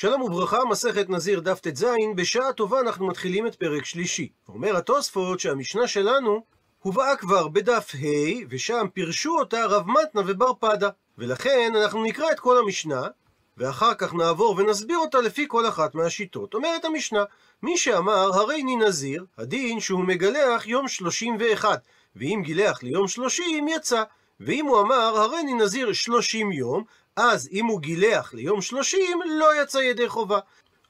שלום וברכה, מסכת נזיר דף ט"ז, בשעה טובה אנחנו מתחילים את פרק שלישי. אומר התוספות שהמשנה שלנו הובאה כבר בדף ה', ושם פירשו אותה רב מתנה ובר פדה. ולכן אנחנו נקרא את כל המשנה, ואחר כך נעבור ונסביר אותה לפי כל אחת מהשיטות. אומרת המשנה, מי שאמר הרי אני נזיר, הדין שהוא מגלח יום שלושים ואחד, ואם גילח ליום שלושים יצא. ואם הוא אמר הרי אני נזיר שלושים יום, אז אם הוא גילח ליום שלושים, לא יצא ידי חובה.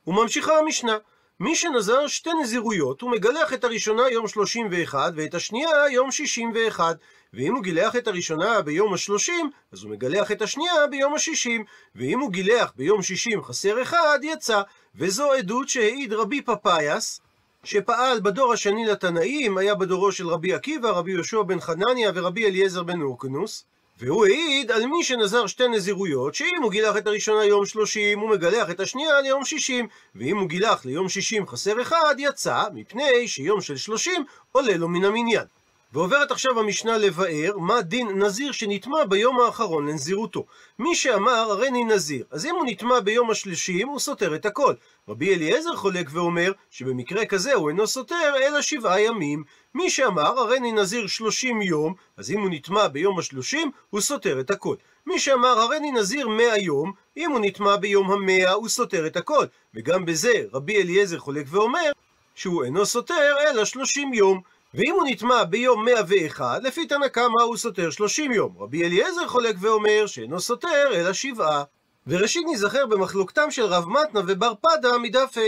וממשיכה המשנה, מי שנזר שתי נזירויות, הוא מגלח את הראשונה יום שלושים ואחד, ואת השנייה יום שישים ואחד. ואם הוא גילח את הראשונה ביום השלושים, אז הוא מגלח את השנייה ביום השישים. ואם הוא גילח ביום שישים חסר אחד, יצא. וזו עדות שהעיד רבי פפאיאס, שפעל בדור השני לתנאים, היה בדורו של רבי עקיבא, רבי יהושע בן חנניה ורבי אליעזר בן אורקנוס. והוא העיד על מי שנזר שתי נזירויות, שאם הוא גילח את הראשונה יום שלושים, הוא מגלח את השנייה ליום שישים, ואם הוא גילח ליום שישים חסר אחד, יצא, מפני שיום של שלושים עולה לו מן המניין. ועוברת עכשיו המשנה לבאר מה דין נזיר שנטמע ביום האחרון לנזירותו. מי שאמר הריני נזיר, אז אם הוא נטמע ביום השלישים הוא סותר את הכל. רבי אליעזר חולק ואומר שבמקרה כזה הוא אינו סותר אלא שבעה ימים. מי שאמר הריני נזיר שלושים יום, אז אם הוא נטמע ביום השלושים הוא סותר את הכל. מי שאמר הריני נזיר מאה יום, אם הוא נטמע ביום המאה הוא סותר את הכל. וגם בזה רבי אליעזר חולק ואומר שהוא אינו סותר אלא שלושים יום. ואם הוא נטמע ביום 101, לפי תנא קמא הוא סותר 30 יום. רבי אליעזר חולק ואומר שאינו סותר אלא שבעה. וראשית נזכר במחלוקתם של רב מתנה ובר פדה מדף ה'.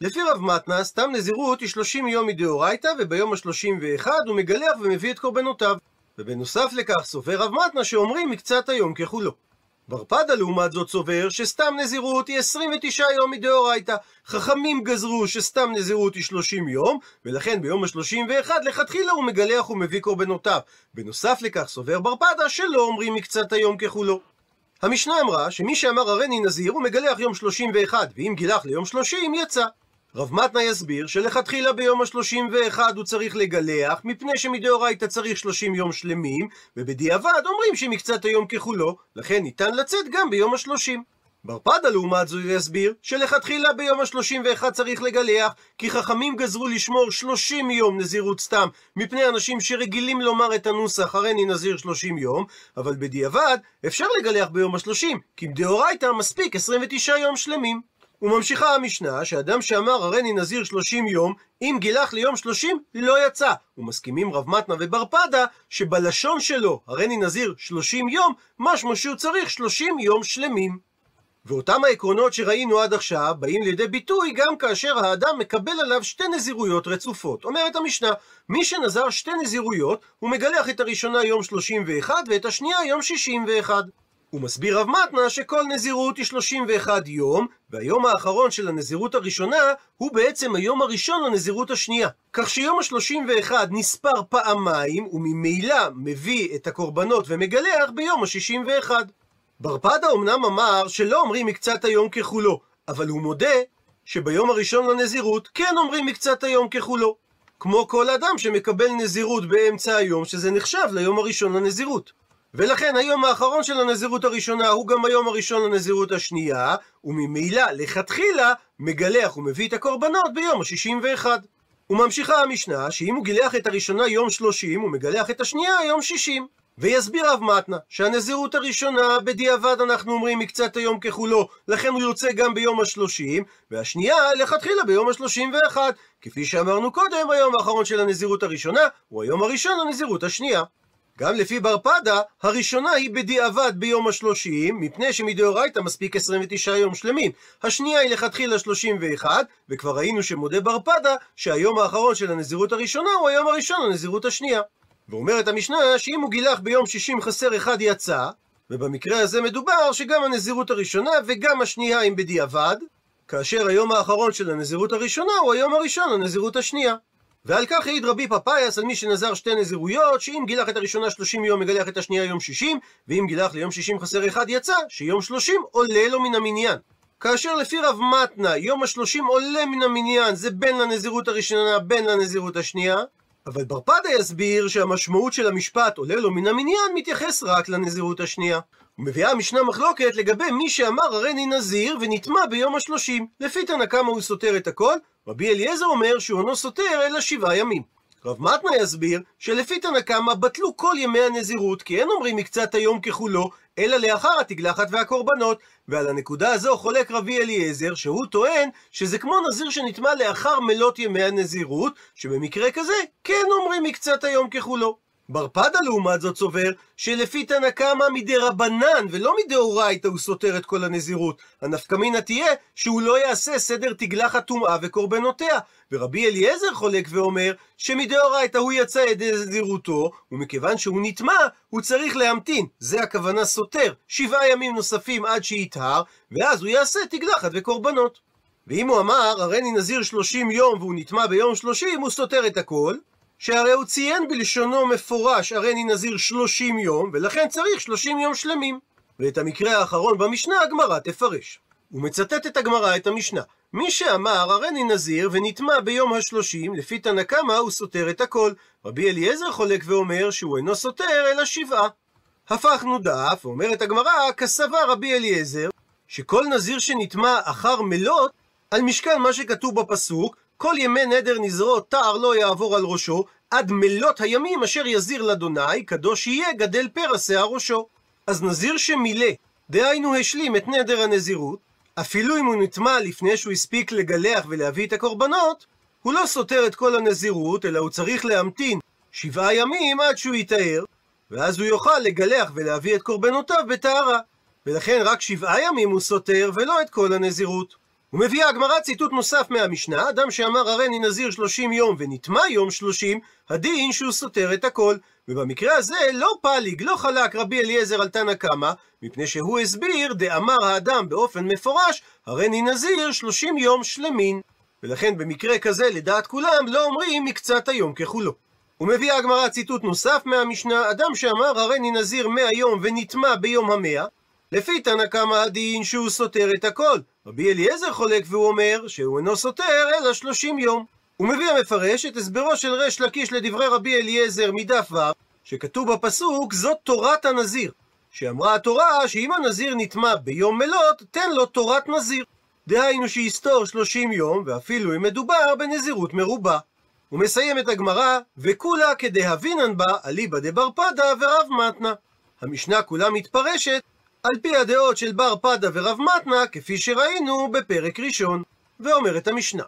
לפי רב מתנה, סתם נזירות היא 30 יום מדאורייתא, וביום ה-31 הוא מגלח ומביא את קורבנותיו. ובנוסף לכך סובר רב מתנה שאומרים מקצת היום ככולו. בר פדה לעומת זאת סובר שסתם נזירות היא 29 יום מדאורייתא. חכמים גזרו שסתם נזירות היא 30 יום, ולכן ביום ה-31 לכתחילה הוא מגלח ומביא קורבנותיו. בנוסף לכך סובר בר פדה שלא אומרים מקצת היום ככולו. המשנה אמרה שמי שאמר הריני נזיר הוא מגלח יום 31, ואם גילח ליום 30 יצא. רב מתנה יסביר שלכתחילה ביום ה-31 הוא צריך לגלח, מפני שמדאורייתא צריך 30 יום שלמים, ובדיעבד אומרים שמקצת היום ככולו, לכן ניתן לצאת גם ביום ה-30. בר פדה לעומת זאת יסביר שלכתחילה ביום ה-31 צריך לגלח, כי חכמים גזרו לשמור 30 יום נזירות סתם, מפני אנשים שרגילים לומר את הנוסח הריני נזיר 30 יום, אבל בדיעבד אפשר לגלח ביום ה-30, כי מדאורייתא מספיק 29 יום שלמים. וממשיכה המשנה, שאדם שאמר הריני נזיר שלושים יום, אם גילח ליום שלושים, לא יצא. ומסכימים רב מתנה ובר פדה, שבלשון שלו, הריני נזיר שלושים יום, משמע שהוא צריך שלושים יום שלמים. ואותם העקרונות שראינו עד עכשיו, באים לידי ביטוי גם כאשר האדם מקבל עליו שתי נזירויות רצופות. אומרת המשנה, מי שנזר שתי נזירויות, הוא מגלח את הראשונה יום 31 ואת השנייה יום 61. ומסביר רב מתנה שכל נזירות היא 31 יום, והיום האחרון של הנזירות הראשונה הוא בעצם היום הראשון לנזירות השנייה. כך שיום ה-31 נספר פעמיים, וממילא מביא את הקורבנות ומגלח ביום ה-61. ברפדה אמנם אמר שלא אומרים מקצת היום ככולו, אבל הוא מודה שביום הראשון לנזירות כן אומרים מקצת היום ככולו. כמו כל אדם שמקבל נזירות באמצע היום, שזה נחשב ליום הראשון לנזירות. ולכן היום האחרון של הנזירות הראשונה הוא גם היום הראשון לנזירות השנייה, וממילא לכתחילה מגלח ומביא את הקורבנות ביום ה-61. וממשיכה המשנה שאם הוא גילח את הראשונה יום 30, הוא מגלח את השנייה יום 60. ויסביר רב מתנה שהנזירות הראשונה בדיעבד אנחנו אומרים מקצת היום ככולו, לכן הוא יוצא גם ביום השלושים, והשנייה לכתחילה ביום השלושים ואחד. כפי שאמרנו קודם, היום האחרון של הנזירות הראשונה הוא היום הראשון לנזירות השנייה. גם לפי בר פדה, הראשונה היא בדיעבד ביום השלושים, מפני שמדאורייתא מספיק 29 יום שלמים. השנייה היא לכתחילה 31, וכבר ראינו שמודה בר פדה, שהיום האחרון של הנזירות הראשונה הוא היום הראשון לנזירות השנייה. ואומרת המשנה שאם הוא גילח ביום 60 חסר אחד יצא, ובמקרה הזה מדובר שגם הנזירות הראשונה וגם השנייה הם בדיעבד, כאשר היום האחרון של הנזירות הראשונה הוא היום הראשון לנזירות השנייה. ועל כך העיד רבי פפאיאס על מי שנזר שתי נזירויות, שאם גילח את הראשונה 30 יום, מגלח את השנייה יום 60, ואם גילח ליום 60 חסר אחד יצא, שיום 30 עולה לו מן המניין. כאשר לפי רב מתנה, יום השלושים עולה מן המניין, זה בין לנזירות הראשונה, בין לנזירות השנייה, אבל ברפדה יסביר שהמשמעות של המשפט עולה לו מן המניין מתייחס רק לנזירות השנייה. ומביאה המשנה מחלוקת לגבי מי שאמר הריני נזיר ונטמע ביום השלושים. לפי תנא קמא הוא סותר את הכל, רבי אליעזר אומר שהוא אינו סותר אלא שבעה ימים. רב מתנה יסביר שלפי תנא קמא בטלו כל ימי הנזירות, כי אין אומרים מקצת היום ככולו, אלא לאחר התגלחת והקורבנות, ועל הנקודה הזו חולק רבי אליעזר, שהוא טוען שזה כמו נזיר שנטמע לאחר מלות ימי הנזירות, שבמקרה כזה כן אומרים מקצת היום ככולו. בר פדה לעומת זאת סובר שלפי תנא קמא מדי רבנן ולא מדאורייתא הוא סותר את כל הנזירות. הנפקמינה תהיה שהוא לא יעשה סדר תגלחת טומאה וקורבנותיה. ורבי אליעזר חולק ואומר שמדאורייתא הוא יצא ידי נזירותו, ומכיוון שהוא נטמע, הוא צריך להמתין. זה הכוונה סותר. שבעה ימים נוספים עד שיטהר, ואז הוא יעשה תגלחת וקורבנות. ואם הוא אמר, הריני נזיר שלושים יום והוא נטמע ביום שלושים, הוא סותר את הכל. שהרי הוא ציין בלשונו מפורש הריני נזיר שלושים יום, ולכן צריך שלושים יום שלמים. ואת המקרה האחרון במשנה הגמרא תפרש. הוא מצטט את הגמרא את המשנה. מי שאמר הריני נזיר ונטמע ביום השלושים, לפי תנא קמא הוא סותר את הכל. רבי אליעזר חולק ואומר שהוא אינו סותר אלא שבעה. הפכנו דף, ואומרת הגמרא, כסבה רבי אליעזר, שכל נזיר שנטמע אחר מלות, על משקל מה שכתוב בפסוק, כל ימי נדר נזרות תער לא יעבור על ראשו, עד מלות הימים אשר יזיר לאדוני, קדוש יהיה גדל פרע שיער ראשו. אז נזיר שמילא, דהיינו השלים את נדר הנזירות, אפילו אם הוא נטמע לפני שהוא הספיק לגלח ולהביא את הקורבנות, הוא לא סותר את כל הנזירות, אלא הוא צריך להמתין שבעה ימים עד שהוא יטהר, ואז הוא יוכל לגלח ולהביא את קורבנותיו בטהרה. ולכן רק שבעה ימים הוא סותר, ולא את כל הנזירות. ומביאה הגמרא ציטוט נוסף מהמשנה, אדם שאמר הריני נזיר שלושים יום ונטמע יום שלושים, הדין שהוא סותר את הכל. ובמקרה הזה לא פליג, לא חלק רבי אליעזר על תנא קמא, מפני שהוא הסביר, דאמר האדם באופן מפורש, הריני נזיר שלושים יום שלמין. ולכן במקרה כזה, לדעת כולם, לא אומרים מקצת היום ככולו. ומביאה הגמרא ציטוט נוסף מהמשנה, אדם שאמר הריני נזיר מאה יום ונטמע ביום המאה, לפי תנא קמא הדין שהוא סותר את הכל. רבי אליעזר חולק והוא אומר שהוא אינו סותר אלא שלושים יום. הוא מביא המפרש את הסברו של ריש לקיש לדברי רבי אליעזר מדף ו', שכתוב בפסוק זאת תורת הנזיר. שאמרה התורה שאם הנזיר נטמע ביום מלות, תן לו תורת נזיר. דהיינו שיסתור שלושים יום, ואפילו אם מדובר בנזירות מרובה. הוא מסיים את הגמרא, וכולה כדהבינן בה אליבא דבר פדה ורב מתנה. המשנה כולה מתפרשת על פי הדעות של בר פדה ורב מתנה, כפי שראינו בפרק ראשון. ואומרת המשנה,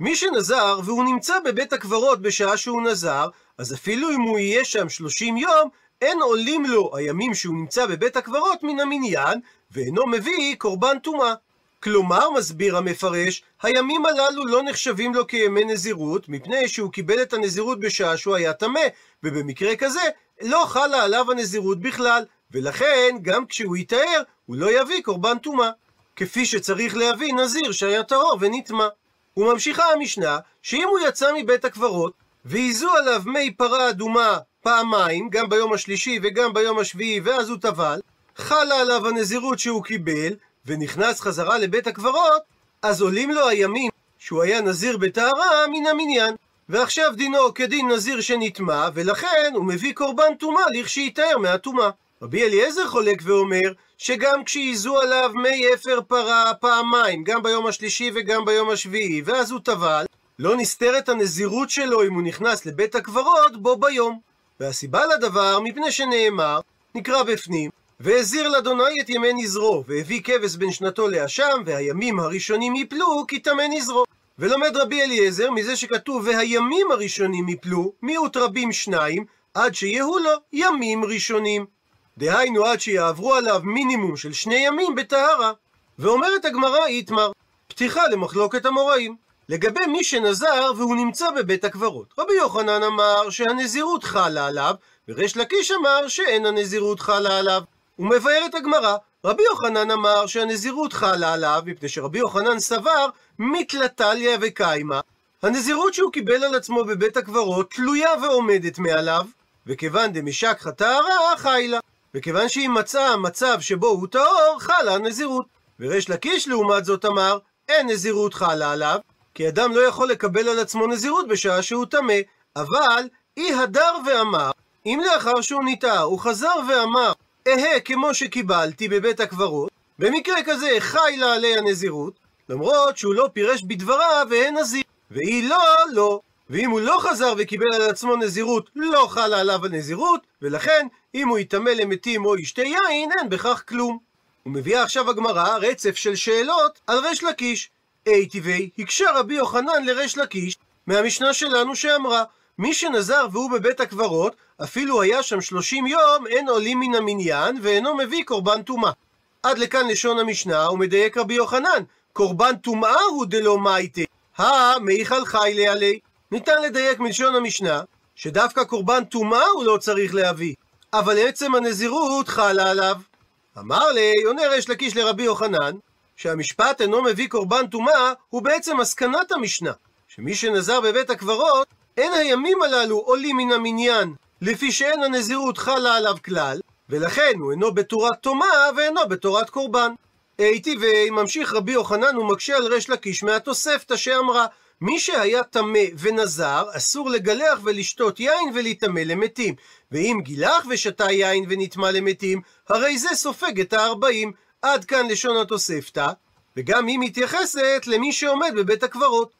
מי שנזר והוא נמצא בבית הקברות בשעה שהוא נזר, אז אפילו אם הוא יהיה שם שלושים יום, אין עולים לו הימים שהוא נמצא בבית הקברות מן המניין, ואינו מביא קורבן טומאה. כלומר, מסביר המפרש, הימים הללו לא נחשבים לו כימי נזירות, מפני שהוא קיבל את הנזירות בשעה שהוא היה טמא, ובמקרה כזה, לא חלה עליו הנזירות בכלל, ולכן, גם כשהוא יטהר, הוא לא יביא קורבן טומאה. כפי שצריך להביא נזיר שהיה טהור ונטמא. וממשיכה המשנה, שאם הוא יצא מבית הקברות, והיזו עליו מי פרה אדומה פעמיים, גם ביום השלישי וגם ביום השביעי, ואז הוא טבל, חלה עליו הנזירות שהוא קיבל, ונכנס חזרה לבית הקברות, אז עולים לו הימים שהוא היה נזיר בטהרה מן המניין. ועכשיו דינו כדין נזיר שנטמע, ולכן הוא מביא קורבן טומאה לכשייטהר מהטומאה. רבי אליעזר חולק ואומר שגם כשייזו עליו מי אפר פרה פעמיים, גם ביום השלישי וגם ביום השביעי, ואז הוא טבל, לא נסתרת הנזירות שלו אם הוא נכנס לבית הקברות בו ביום. והסיבה לדבר, מפני שנאמר, נקרא בפנים, והזיר לאדוני את ימי נזרו, והביא כבש בין שנתו לאשם, והימים הראשונים יפלו, כי טמא נזרו. ולומד רבי אליעזר מזה שכתוב והימים הראשונים יפלו, מיעוט רבים שניים, עד שיהיו לו ימים ראשונים. דהיינו עד שיעברו עליו מינימום של שני ימים בטהרה. ואומרת הגמרא איתמר, פתיחה למחלוקת המוראים. לגבי מי שנזר והוא נמצא בבית הקברות. רבי יוחנן אמר שהנזירות חלה עליו, וריש לקיש אמר שאין הנזירות חלה עליו. הוא מבאר את הגמרא. רבי יוחנן אמר שהנזירות חלה עליו, מפני שרבי יוחנן סבר מתלתליה וקיימה. הנזירות שהוא קיבל על עצמו בבית הקברות תלויה ועומדת מעליו, וכיוון דמשכחא טהרה חיילה. וכיוון שהיא מצאה מצב שבו הוא טהור, חלה הנזירות. וריש לקיש לעומת זאת אמר, אין נזירות חלה עליו, כי אדם לא יכול לקבל על עצמו נזירות בשעה שהוא טמא, אבל אי הדר ואמר, אם לאחר שהוא ניטר הוא חזר ואמר, אהה כמו שקיבלתי בבית הקברות, במקרה כזה חי לה עלי הנזירות, למרות שהוא לא פירש בדבריו והן נזיר. והיא לא, לא. ואם הוא לא חזר וקיבל על עצמו נזירות, לא חלה עליו הנזירות, ולכן, אם הוא יטמא למתים או ישתה יין, אין בכך כלום. ומביאה עכשיו הגמרא רצף של שאלות על ריש לקיש. אי טבעי, הקשה רבי יוחנן לריש לקיש, מהמשנה שלנו שאמרה, מי שנזר והוא בבית הקברות, אפילו היה שם שלושים יום, אין עולים מן המניין, ואינו מביא קורבן טומאה. עד לכאן לשון המשנה, הוא מדייק רבי יוחנן, קורבן טומאה הוא דלא מייטה. הא מיכל חי עלי. ניתן לדייק מלשון המשנה, שדווקא קורבן טומאה הוא לא צריך להביא, אבל עצם הנזירות חלה עליו. אמר לי, עונה ריש לקיש לרבי יוחנן, שהמשפט אינו מביא קורבן טומאה, הוא בעצם מסקנת המשנה, שמי שנזר בבית הקברות, אין הימים הללו עולים מן המניין, לפי שאין הנזירות חלה עליו כלל, ולכן הוא אינו בתורת טומאה ואינו בתורת קורבן. הייתי וממשיך רבי יוחנן ומקשה על ריש לקיש מהתוספתא שאמרה מי שהיה טמא ונזר, אסור לגלח ולשתות יין ולהיטמא למתים. ואם גילח ושתה יין ונטמא למתים, הרי זה סופג את הארבעים. עד כאן לשון התוספתא, וגם היא מתייחסת למי שעומד בבית הקברות.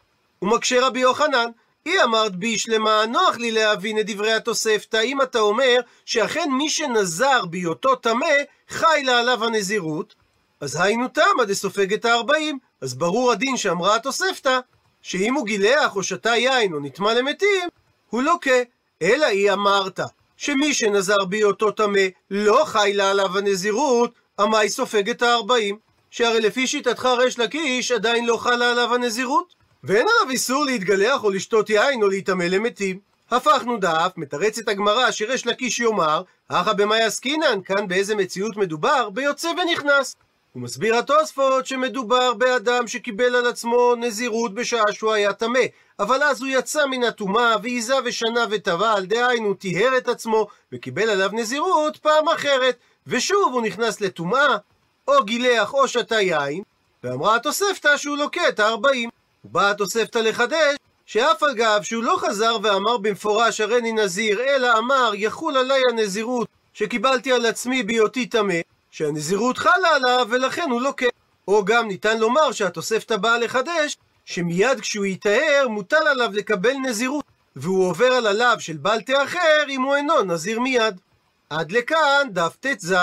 ומקשה רבי יוחנן, היא אמרת בי שלמה, נוח לי להבין את דברי התוספתא, אם אתה אומר שאכן מי שנזר בהיותו טמא, חי לה עליו הנזירות, אז היינו תמה דסופג את הארבעים. אז ברור הדין שאמרה התוספתא, שאם הוא גילח או שתה יין או נטמא למתים, הוא לוקה. אלא היא אמרת, שמי שנזר בהיותו טמא, לא חי לה עליו הנזירות, עמי סופג את הארבעים. שהרי לפי שיטתך ריש לקיש, עדיין לא חלה עליו הנזירות. ואין עליו איסור להתגלח או לשתות יין או להיטמא למתים. הפכנו דף, מתרצת הגמרא שריש לקיש יאמר, הכא במאי עסקינן, כאן באיזה מציאות מדובר? ביוצא ונכנס. הוא מסביר התוספות שמדובר באדם שקיבל על עצמו נזירות בשעה שהוא היה טמא, אבל אז הוא יצא מן הטומאה ועיזה ושנה וטבל, דהיינו טיהר את עצמו וקיבל עליו נזירות פעם אחרת, ושוב הוא נכנס לטומאה, או גילח או שתה יין, ואמרה התוספתא שהוא לוקה את הארבעים. ובאה התוספתא לחדש שאף על גב שהוא לא חזר ואמר במפורש הריני נזיר, אלא אמר יחול עליי הנזירות שקיבלתי על עצמי בהיותי טמא, שהנזירות חלה עליו ולכן הוא לוקה. או גם ניתן לומר שהתוספתא באה לחדש, שמיד כשהוא יטהר מוטל עליו לקבל נזירות, והוא עובר על הלאו של בל תאחר אם הוא אינו נזיר מיד. עד לכאן דף ט"ז.